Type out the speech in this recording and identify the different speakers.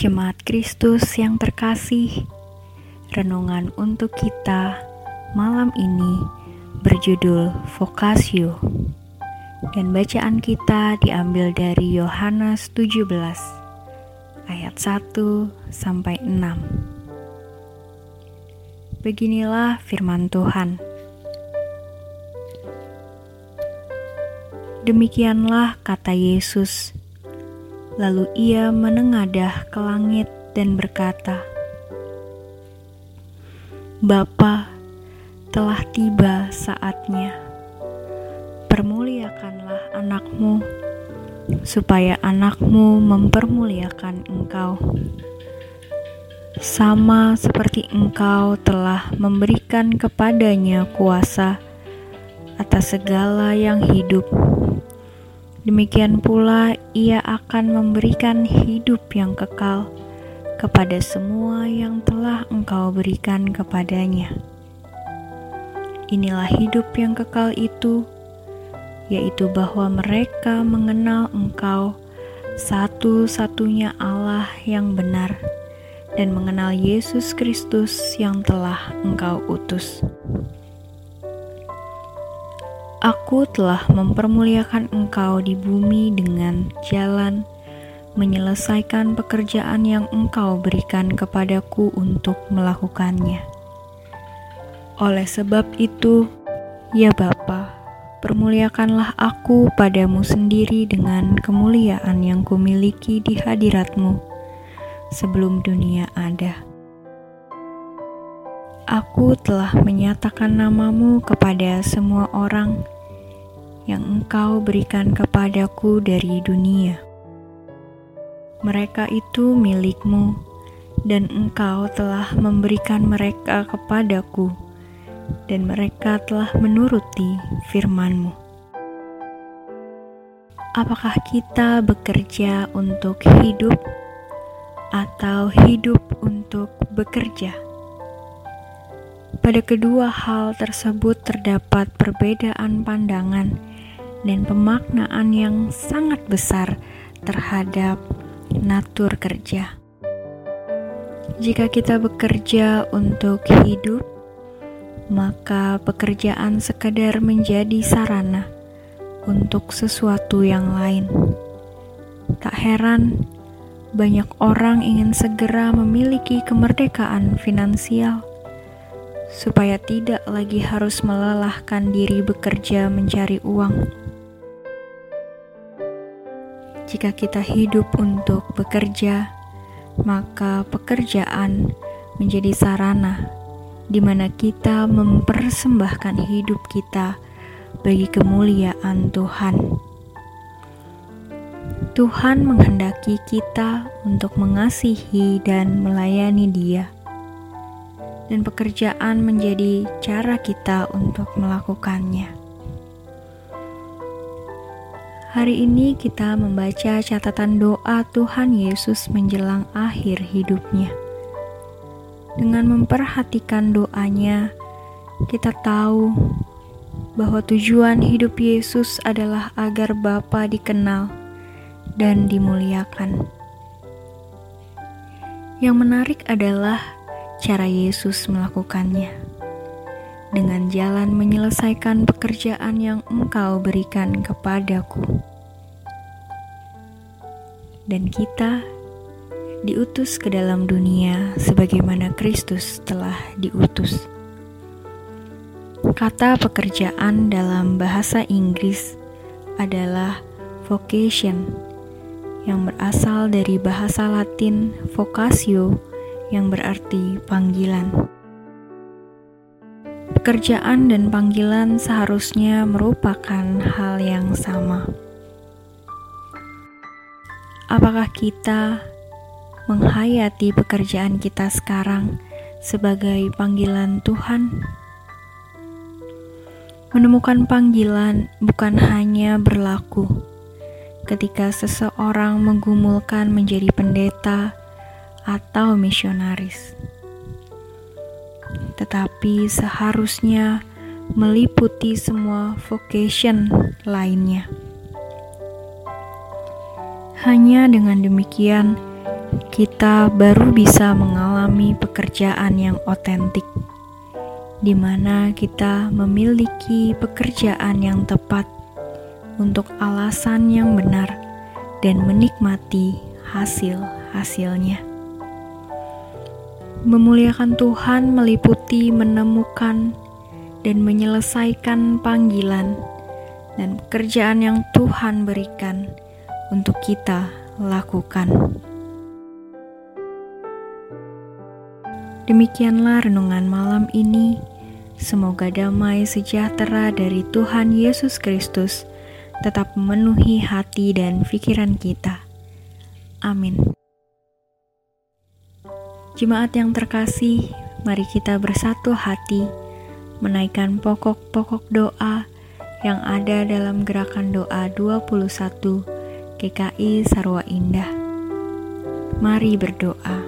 Speaker 1: Jemaat Kristus yang terkasih, renungan untuk kita malam ini berjudul Vokasio dan bacaan kita diambil dari Yohanes 17 ayat 1 sampai 6. Beginilah firman Tuhan. Demikianlah kata Yesus Lalu ia menengadah ke langit dan berkata, Bapa, telah tiba saatnya. Permuliakanlah anakmu, supaya anakmu mempermuliakan engkau. Sama seperti engkau telah memberikan kepadanya kuasa atas segala yang hidup Demikian pula ia akan memberikan hidup yang kekal kepada semua yang telah engkau berikan kepadanya. Inilah hidup yang kekal itu, yaitu bahwa mereka mengenal engkau satu-satunya Allah yang benar dan mengenal Yesus Kristus yang telah engkau utus. Aku telah mempermuliakan engkau di bumi dengan jalan menyelesaikan pekerjaan yang engkau berikan kepadaku untuk melakukannya. Oleh sebab itu, ya Bapa, permuliakanlah aku padamu sendiri dengan kemuliaan yang kumiliki di hadiratmu sebelum dunia ada aku telah menyatakan namamu kepada semua orang yang engkau berikan kepadaku dari dunia. Mereka itu milikmu, dan engkau telah memberikan mereka kepadaku, dan mereka telah menuruti firmanmu. Apakah kita bekerja untuk hidup, atau hidup untuk bekerja? Pada kedua hal tersebut terdapat perbedaan pandangan dan pemaknaan yang sangat besar terhadap natur kerja. Jika kita bekerja untuk hidup, maka pekerjaan sekadar menjadi sarana untuk sesuatu yang lain. Tak heran, banyak orang ingin segera memiliki kemerdekaan finansial supaya tidak lagi harus melelahkan diri bekerja mencari uang. Jika kita hidup untuk bekerja, maka pekerjaan menjadi sarana di mana kita mempersembahkan hidup kita bagi kemuliaan Tuhan. Tuhan menghendaki kita untuk mengasihi dan melayani Dia dan pekerjaan menjadi cara kita untuk melakukannya. Hari ini kita membaca catatan doa Tuhan Yesus menjelang akhir hidupnya. Dengan memperhatikan doanya, kita tahu bahwa tujuan hidup Yesus adalah agar Bapa dikenal dan dimuliakan. Yang menarik adalah cara Yesus melakukannya dengan jalan menyelesaikan pekerjaan yang Engkau berikan kepadaku, dan kita diutus ke dalam dunia sebagaimana Kristus telah diutus. Kata pekerjaan dalam bahasa Inggris adalah vocation, yang berasal dari bahasa Latin vocatio yang berarti panggilan. Pekerjaan dan panggilan seharusnya merupakan hal yang sama. Apakah kita menghayati pekerjaan kita sekarang sebagai panggilan Tuhan? Menemukan panggilan bukan hanya berlaku ketika seseorang menggumulkan menjadi pendeta atau misionaris, tetapi seharusnya meliputi semua vocation lainnya. Hanya dengan demikian, kita baru bisa mengalami pekerjaan yang otentik, di mana kita memiliki pekerjaan yang tepat untuk alasan yang benar dan menikmati hasil-hasilnya. Memuliakan Tuhan meliputi menemukan dan menyelesaikan panggilan dan pekerjaan yang Tuhan berikan untuk kita lakukan. Demikianlah renungan malam ini. Semoga damai sejahtera dari Tuhan Yesus Kristus tetap memenuhi hati dan pikiran kita. Amin. Jemaat yang terkasih, mari kita bersatu hati menaikkan pokok-pokok doa yang ada dalam gerakan doa 21 GKI Sarwa Indah. Mari berdoa.